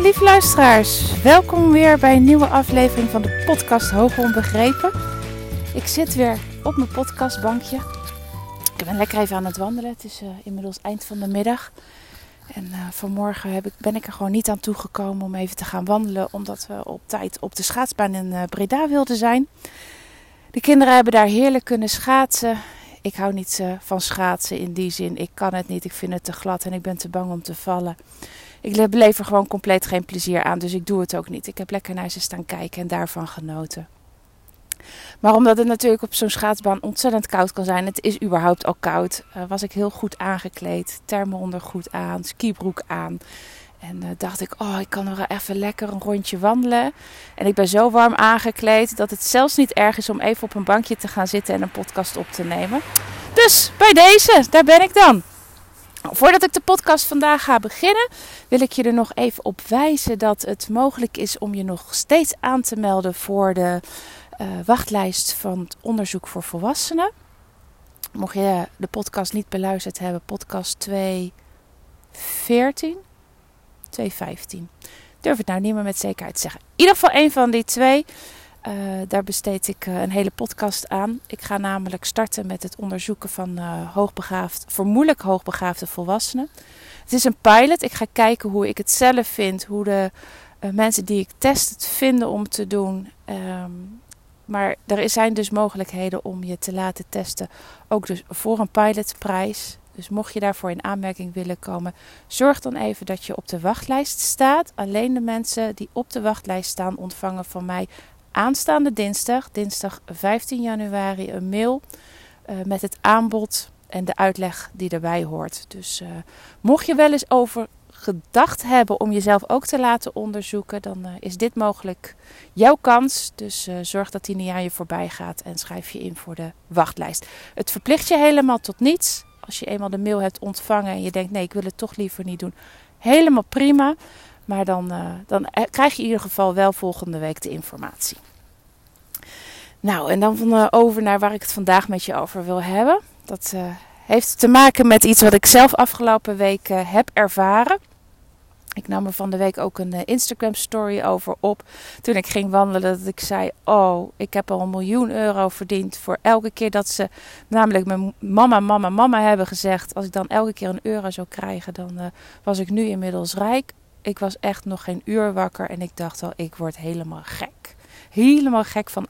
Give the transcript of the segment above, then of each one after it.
lieve luisteraars, welkom weer bij een nieuwe aflevering van de podcast Hoog Onbegrepen. Ik zit weer op mijn podcastbankje. Ik ben lekker even aan het wandelen. Het is uh, inmiddels eind van de middag. En uh, vanmorgen heb ik, ben ik er gewoon niet aan toegekomen om even te gaan wandelen, omdat we op tijd op de schaatsbaan in uh, Breda wilden zijn. De kinderen hebben daar heerlijk kunnen schaatsen. Ik hou niet van schaatsen in die zin. Ik kan het niet. Ik vind het te glad en ik ben te bang om te vallen ik beleef er gewoon compleet geen plezier aan. Dus ik doe het ook niet. Ik heb lekker naar ze staan kijken en daarvan genoten. Maar omdat het natuurlijk op zo'n schaatsbaan ontzettend koud kan zijn, het is überhaupt al koud, uh, was ik heel goed aangekleed. Thermoondergoed aan, skibroek aan. En uh, dacht ik, oh, ik kan nog even lekker een rondje wandelen. En ik ben zo warm aangekleed dat het zelfs niet erg is om even op een bankje te gaan zitten en een podcast op te nemen. Dus bij deze, daar ben ik dan. Voordat ik de podcast vandaag ga beginnen, wil ik je er nog even op wijzen dat het mogelijk is om je nog steeds aan te melden voor de uh, wachtlijst van het onderzoek voor volwassenen. Mocht je de podcast niet beluisterd hebben, podcast 214, 215. Durf het nou niet meer met zekerheid te zeggen. In ieder geval een van die twee. Uh, daar besteed ik uh, een hele podcast aan. Ik ga namelijk starten met het onderzoeken van uh, hoogbegaafd, vermoedelijk hoogbegaafde volwassenen. Het is een pilot. Ik ga kijken hoe ik het zelf vind, hoe de mensen die ik test het vinden om te doen. Um, maar er zijn dus mogelijkheden om je te laten testen, ook dus voor een pilotprijs. Dus mocht je daarvoor in aanmerking willen komen, zorg dan even dat je op de wachtlijst staat. Alleen de mensen die op de wachtlijst staan ontvangen van mij aanstaande dinsdag, dinsdag 15 januari, een mail uh, met het aanbod en de uitleg die erbij hoort. Dus uh, mocht je wel eens over gedacht hebben om jezelf ook te laten onderzoeken, dan uh, is dit mogelijk jouw kans. Dus zorg dat die niet aan je voorbij gaat en schrijf je in voor de wachtlijst. Het verplicht je helemaal tot niets. Als je eenmaal de mail hebt ontvangen en je denkt nee, ik wil het toch liever niet doen. Helemaal prima. Maar dan, uh, dan krijg je in ieder geval wel volgende week de informatie. Nou, en dan uh, over naar waar ik het vandaag met je over wil hebben. Dat heeft te maken met iets wat ik zelf afgelopen week heb ervaren. Ik nam er van de week ook een Instagram story over op. Toen ik ging wandelen, dat ik zei: Oh, ik heb al een miljoen euro verdiend. Voor elke keer dat ze, namelijk mijn mama, mama, mama hebben gezegd. Als ik dan elke keer een euro zou krijgen, dan was ik nu inmiddels rijk ik was echt nog geen uur wakker en ik dacht al, ik word helemaal gek. Helemaal gek van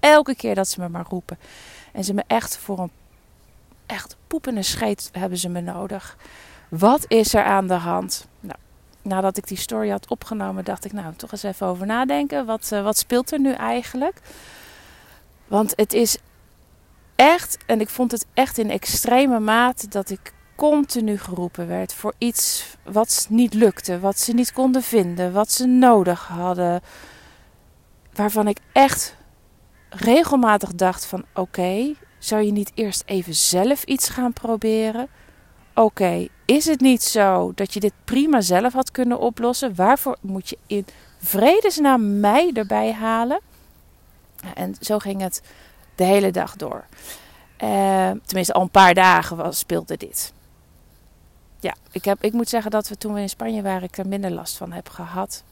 elke keer dat ze me maar roepen. En ze me echt voor een echt poepende scheet hebben ze me nodig. Wat is er aan de hand? Nou, nadat ik die story had opgenomen, dacht ik, nou, toch eens even over nadenken. Wat, uh, wat speelt er nu eigenlijk? Want het is echt, en ik vond het echt in extreme mate dat ik continu geroepen werd voor iets wat niet lukte, wat ze niet konden vinden, wat ze nodig hadden. Waarvan ik echt regelmatig dacht van oké, zou je niet eerst even zelf iets gaan proberen? Oké, is het niet zo dat je dit prima zelf had kunnen oplossen? Waarvoor moet je in vredesnaam mij erbij halen? En zo ging het de hele dag door. Uh, tenminste, al een paar dagen was, speelde dit ja, ik, heb, ik moet zeggen dat we toen we in Spanje waren, ik er minder last van heb gehad.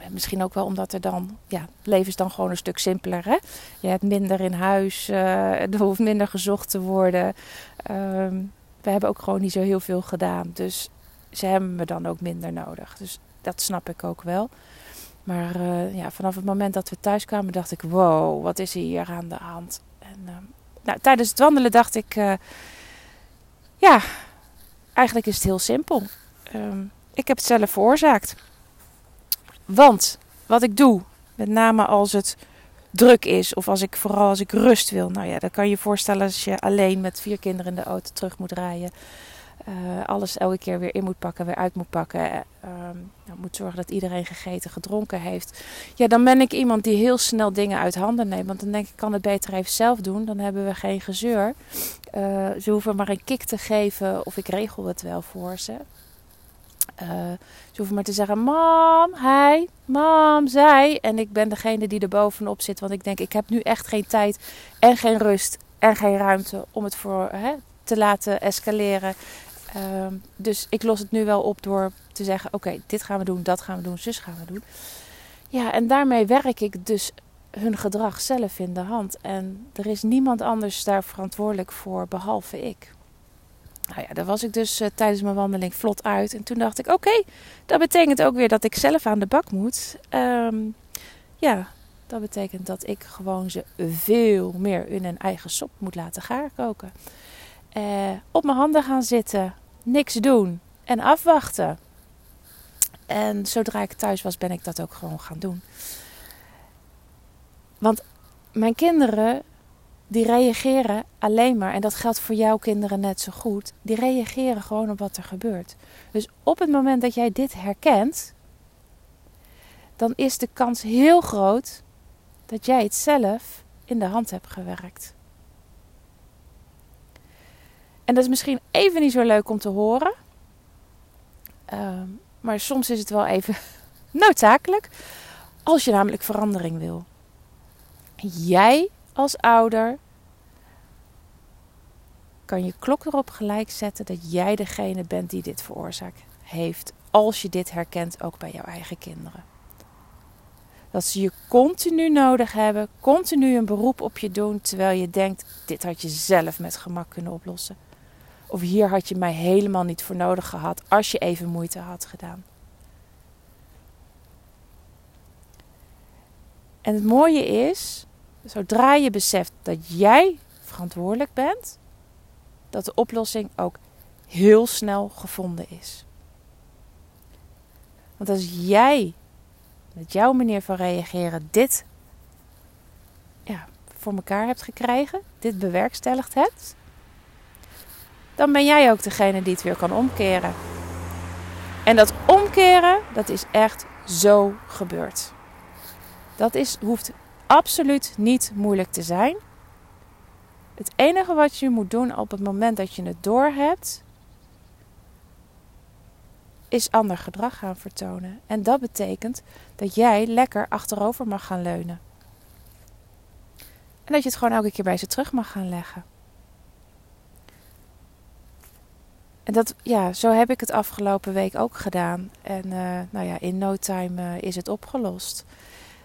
En misschien ook wel omdat er dan, ja, het leven is dan gewoon een stuk simpeler. Hè? Je hebt minder in huis, uh, er hoeft minder gezocht te worden. Uh, we hebben ook gewoon niet zo heel veel gedaan. Dus ze hebben me dan ook minder nodig. Dus dat snap ik ook wel. Maar uh, ja, vanaf het moment dat we thuis kwamen, dacht ik: wow, wat is hier aan de hand? En uh, nou, tijdens het wandelen dacht ik: ja, Eigenlijk is het heel simpel. Um, ik heb het zelf veroorzaakt. Want wat ik doe, met name als het druk is of als ik vooral als ik rust wil. Nou ja, dan kan je voorstellen als je alleen met vier kinderen in de auto terug moet rijden. Uh, alles elke keer weer in moet pakken, weer uit moet pakken. Uh, nou, moet zorgen dat iedereen gegeten, gedronken heeft. Ja, dan ben ik iemand die heel snel dingen uit handen neemt. Want dan denk ik, kan het beter even zelf doen. Dan hebben we geen gezeur. Uh, ze hoeven maar een kick te geven of ik regel het wel voor ze. ze hoeven maar te zeggen, mam, hij, mam, zij. En ik ben degene die er bovenop zit. Want ik denk, ik heb nu echt geen tijd en geen rust en geen ruimte om het voor... Hè, te laten escaleren Ehm, dus ik los het nu wel op door te zeggen: oké, dit gaan we doen, dat gaan we doen, zus gaan we doen. Ja, en daarmee werk ik dus hun gedrag zelf in de hand. En er is niemand anders daar verantwoordelijk voor behalve ik. Nou ja, daar was ik dus uh, tijdens mijn wandeling vlot uit. En toen dacht ik: oké, dat betekent ook weer dat ik zelf aan de bak moet. Um, ja, dat betekent dat ik gewoon ze veel meer in hun eigen sop moet laten gaarkoken. Uh, op mijn handen gaan zitten, niks doen en afwachten. En zodra ik thuis was, ben ik dat ook gewoon gaan doen. Want mijn kinderen, die reageren alleen maar, en dat geldt voor jouw kinderen net zo goed, die reageren gewoon op wat er gebeurt. Dus op het moment dat jij dit herkent, dan is de kans heel groot dat jij het zelf in de hand hebt gewerkt. En dat is misschien even niet zo leuk om te horen. Ehm, maar soms is het wel even noodzakelijk. Als je namelijk verandering wil. Jij als ouder kan je klok erop gelijk zetten dat jij degene bent die dit veroorzaakt heeft. Als je dit herkent ook bij jouw eigen kinderen. Dat ze je continu nodig hebben, continu een beroep op je doen, terwijl je denkt: dit had je zelf met gemak kunnen oplossen. Of hier had je mij helemaal niet voor nodig gehad als je even moeite had gedaan. En het mooie is, zodra je beseft dat jij verantwoordelijk bent, dat de oplossing ook heel snel gevonden is. Want als jij met jouw manier van reageren dit ja, voor elkaar hebt gekregen, dit bewerkstelligd hebt, dan ben jij ook degene die het weer kan omkeren. En dat omkeren, dat is echt zo gebeurd. Dat is, hoeft absoluut niet moeilijk te zijn. Het enige wat je moet doen op het moment dat je het doorhebt, is ander gedrag gaan vertonen. En dat betekent dat jij lekker achterover mag gaan leunen. En dat je het gewoon elke keer bij ze terug mag gaan leggen. En dat, ja, zo heb ik het afgelopen week ook gedaan. En uh, nou ja, in no time uh, is het opgelost.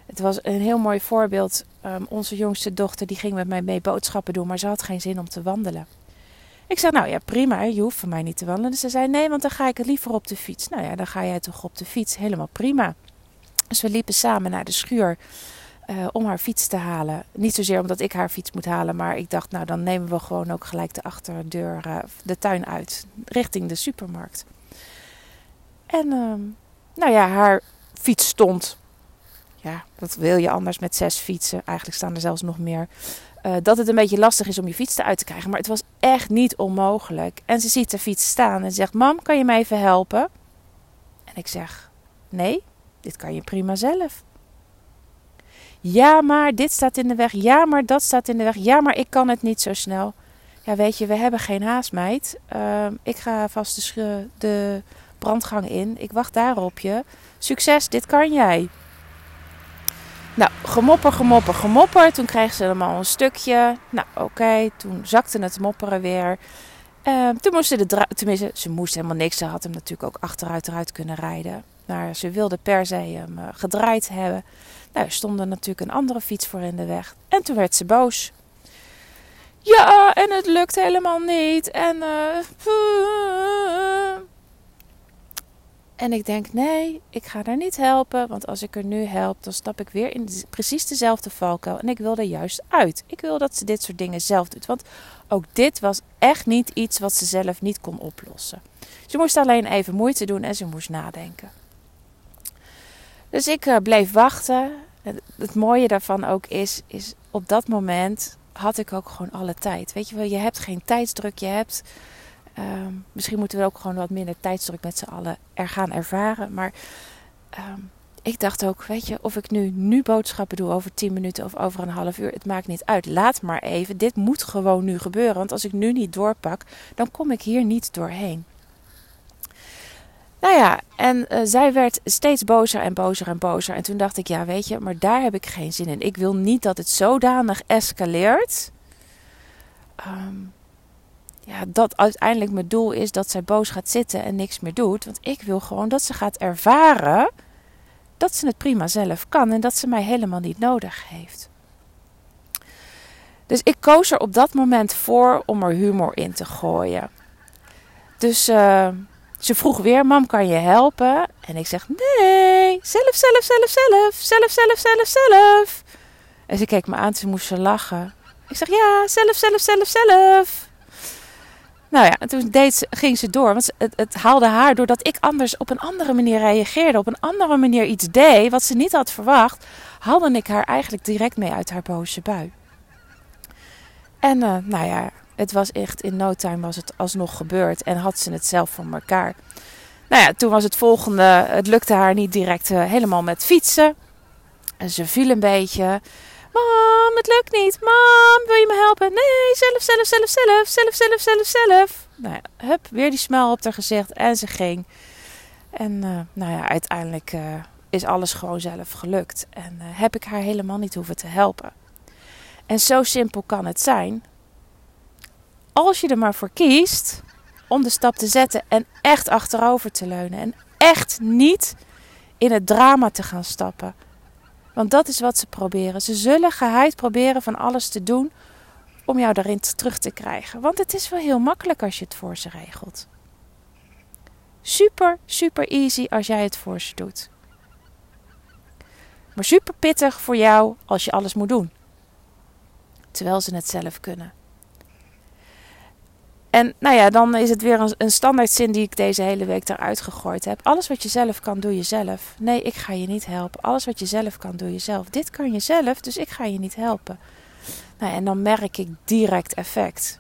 Het was een heel mooi voorbeeld. Um, onze jongste dochter die ging met mij mee boodschappen doen, maar ze had geen zin om te wandelen. Ik zei, nou ja, prima, je hoeft van mij niet te wandelen. Ze zei, nee, want dan ga ik het liever op de fiets. Nou ja, dan ga jij toch op de fiets, helemaal prima. Dus we liepen samen naar de schuur uh, om haar fiets te halen. Niet zozeer omdat ik haar fiets moet halen, maar ik dacht, nou dan nemen we gewoon ook gelijk de achterdeur, uh, de tuin uit, richting de supermarkt. En uh, nou ja, haar fiets stond. Ja, wat wil je anders met zes fietsen? Eigenlijk staan er zelfs nog meer. Uh, dat het een beetje lastig is om je fiets eruit te krijgen. Maar het was echt niet onmogelijk. En ze ziet de fiets staan en zegt: Mam, kan je mij even helpen? En ik zeg: Nee, dit kan je prima zelf. Ja, maar dit staat in de weg. Ja, maar dat staat in de weg. Ja, maar ik kan het niet zo snel. Ja, weet je, we hebben geen haast, meid. Uh, ik ga vast de, de brandgang in. Ik wacht daar op je. Succes, dit kan jij. Nou, gemopper, gemopper, gemopper. Toen kreeg ze allemaal een stukje. Nou, oké. Toen zakte het mopperen weer. Uh, toen moesten de tenminste, ze moest helemaal niks. Ze had hem natuurlijk ook achteruit eruit kunnen rijden. Maar ze wilde per se hem uh, gedraaid hebben. Nou, er stond er natuurlijk een andere fiets voor in de weg. En toen werd ze boos. Ja, en het lukt helemaal niet. En, uh, en ik denk, nee, ik ga haar niet helpen. Want als ik er nu help, dan stap ik weer in precies dezelfde valkuil. En ik wil juist uit. Ik wil dat ze dit soort dingen zelf doet. Want ook dit was echt niet iets wat ze zelf niet kon oplossen. Ze moest alleen even moeite doen en ze moest nadenken. Dus ik uh, bleef wachten. Het, mooie daarvan ook is, is op dat moment had ik ook gewoon alle tijd. Weet je wel, je hebt geen tijdsdruk. Je hebt, uh, misschien moeten we ook gewoon wat minder tijdsdruk met z'n allen er gaan ervaren. Maar uh, ik dacht ook, weet je, of ik nu, nu boodschappen doe over 10 minuten of over een half uur, het maakt niet uit. Laat maar even. Dit moet gewoon nu gebeuren. Want als ik nu niet doorpak, dan kom ik hier niet doorheen. Nou ja, en uh, zij werd steeds bozer en bozer en bozer. En toen dacht ik, ja, weet je, maar daar heb ik geen zin in. Ik wil niet dat het zodanig escaleert. Um, ja, dat uiteindelijk mijn doel is dat zij boos gaat zitten en niks meer doet. Want ik wil gewoon dat ze gaat ervaren dat ze het prima zelf kan en dat ze mij helemaal niet nodig heeft. Dus ik koos er op dat moment voor om er humor in te gooien. Dus uh, ze vroeg weer: Mam, kan je helpen? En ik zeg: Nee, zelf, zelf, zelf, zelf, zelf, zelf, zelf, zelf. En ze keek me aan, ze moest ze lachen. Ik zeg: Ja, zelf, zelf, zelf, zelf. Nou ja, en toen deed ze, ging ze door. Want het, het haalde haar doordat ik anders op een andere manier reageerde. Op een andere manier iets deed wat ze niet had verwacht. Haalde ik haar eigenlijk direct mee uit haar boze bui. En uh, nou ja, het was echt in no time was het alsnog gebeurd. En had ze het zelf van elkaar. Nou ja, toen was het volgende. Het lukte haar niet direct uh, helemaal met fietsen. En ze viel een beetje. Mam, het lukt niet. Mam, wil je me helpen? Nee, zelf, zelf, zelf, zelf, zelf, zelf, zelf, zelf. Nou ja, hup, weer die smel op haar gezicht en ze ging. En uh, nou ja, uiteindelijk uh, is alles gewoon zelf gelukt. En heb ik haar helemaal niet hoeven te helpen. En zo simpel kan het zijn. Als je er maar voor kiest om de stap te zetten en echt achterover te leunen. En echt niet in het drama te gaan stappen. Want dat is wat ze proberen. Ze zullen geheid proberen van alles te doen om jou daarin terug te krijgen. Want het is wel heel makkelijk als je het voor ze regelt. Super, super easy als jij het voor ze doet. Maar super pittig voor jou als je alles moet doen. Terwijl ze het zelf kunnen. En nou ja, dan is het weer een, een standaard zin die ik deze hele week eruit gegooid heb. Alles wat je zelf kan, doe je zelf. Nee, ik ga je niet helpen. Alles wat je zelf kan, doe je zelf. Dit kan je zelf, dus ik ga je niet helpen. Nou, en dan merk ik direct effect.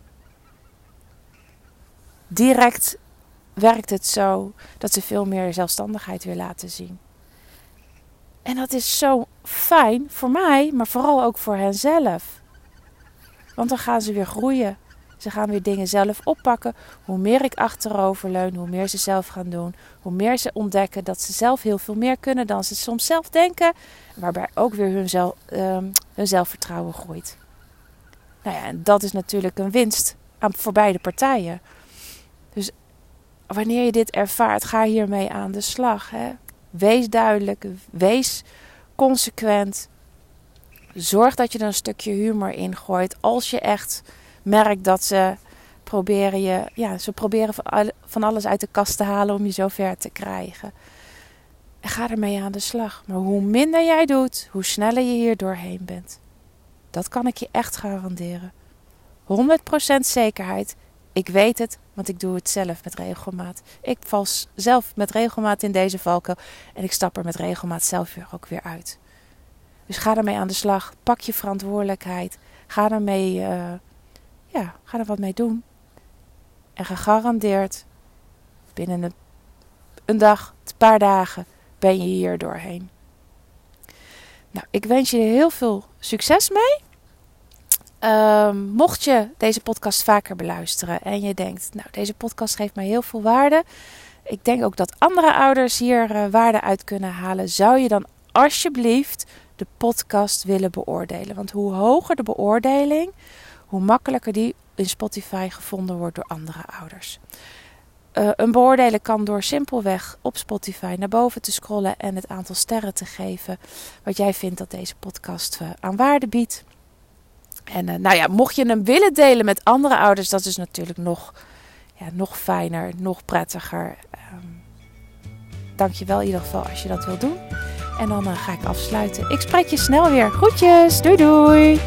Direct werkt het zo dat ze veel meer zelfstandigheid weer laten zien. En dat is zo fijn voor mij, maar vooral ook voor henzelf. Want dan gaan ze weer groeien. Ze gaan weer dingen zelf oppakken. Hoe meer ik achterover leun, hoe meer ze zelf gaan doen. Hoe meer ze ontdekken dat ze zelf heel veel meer kunnen dan ze soms zelf denken. Waarbij ook weer hun, zelf, um, hun zelfvertrouwen groeit. Nou ja, en dat is natuurlijk een winst aan, voor beide partijen. Dus wanneer je dit ervaart, ga hiermee aan de slag. Hè? Wees duidelijk, wees consequent. Zorg dat je er een stukje humor in gooit. Als je echt merk dat ze proberen je, ja, ze proberen van alles uit de kast te halen om je zo ver te krijgen. En ga ermee aan de slag. Maar hoe minder jij doet, hoe sneller je hier doorheen bent. Dat kan ik je echt garanderen. 100% zekerheid. Ik weet het, want ik doe het zelf met regelmaat. Ik val zelf met regelmaat in deze valkuil en ik stap er met regelmaat zelf weer ook weer uit. Dus ga ermee aan de slag. Pak je verantwoordelijkheid. Ga ermee uh, ja, ga er wat mee doen. En gegarandeerd binnen een, een dag, een paar dagen, ben je hier doorheen. Nou, ik wens je heel veel succes mee. Um, mocht je deze podcast vaker beluisteren en je denkt, nou, deze podcast geeft mij heel veel waarde. Ik denk ook dat andere ouders hier uh, waarde uit kunnen halen. Zou je dan alsjeblieft de podcast willen beoordelen? Want hoe hoger de beoordeling, hoe makkelijker die in Spotify gevonden wordt door andere ouders. Uh, een beoordelen kan door simpelweg op Spotify naar boven te scrollen en het aantal sterren te geven wat jij vindt dat deze podcast uh, aan waarde biedt. En uh, nou ja, mocht je hem willen delen met andere ouders, dat is natuurlijk nog, ja, nog fijner, nog prettiger. Um, Dank je wel in ieder geval als je dat wil doen. En dan ga ik afsluiten. Ik spreek je snel weer. Groetjes, doei doei!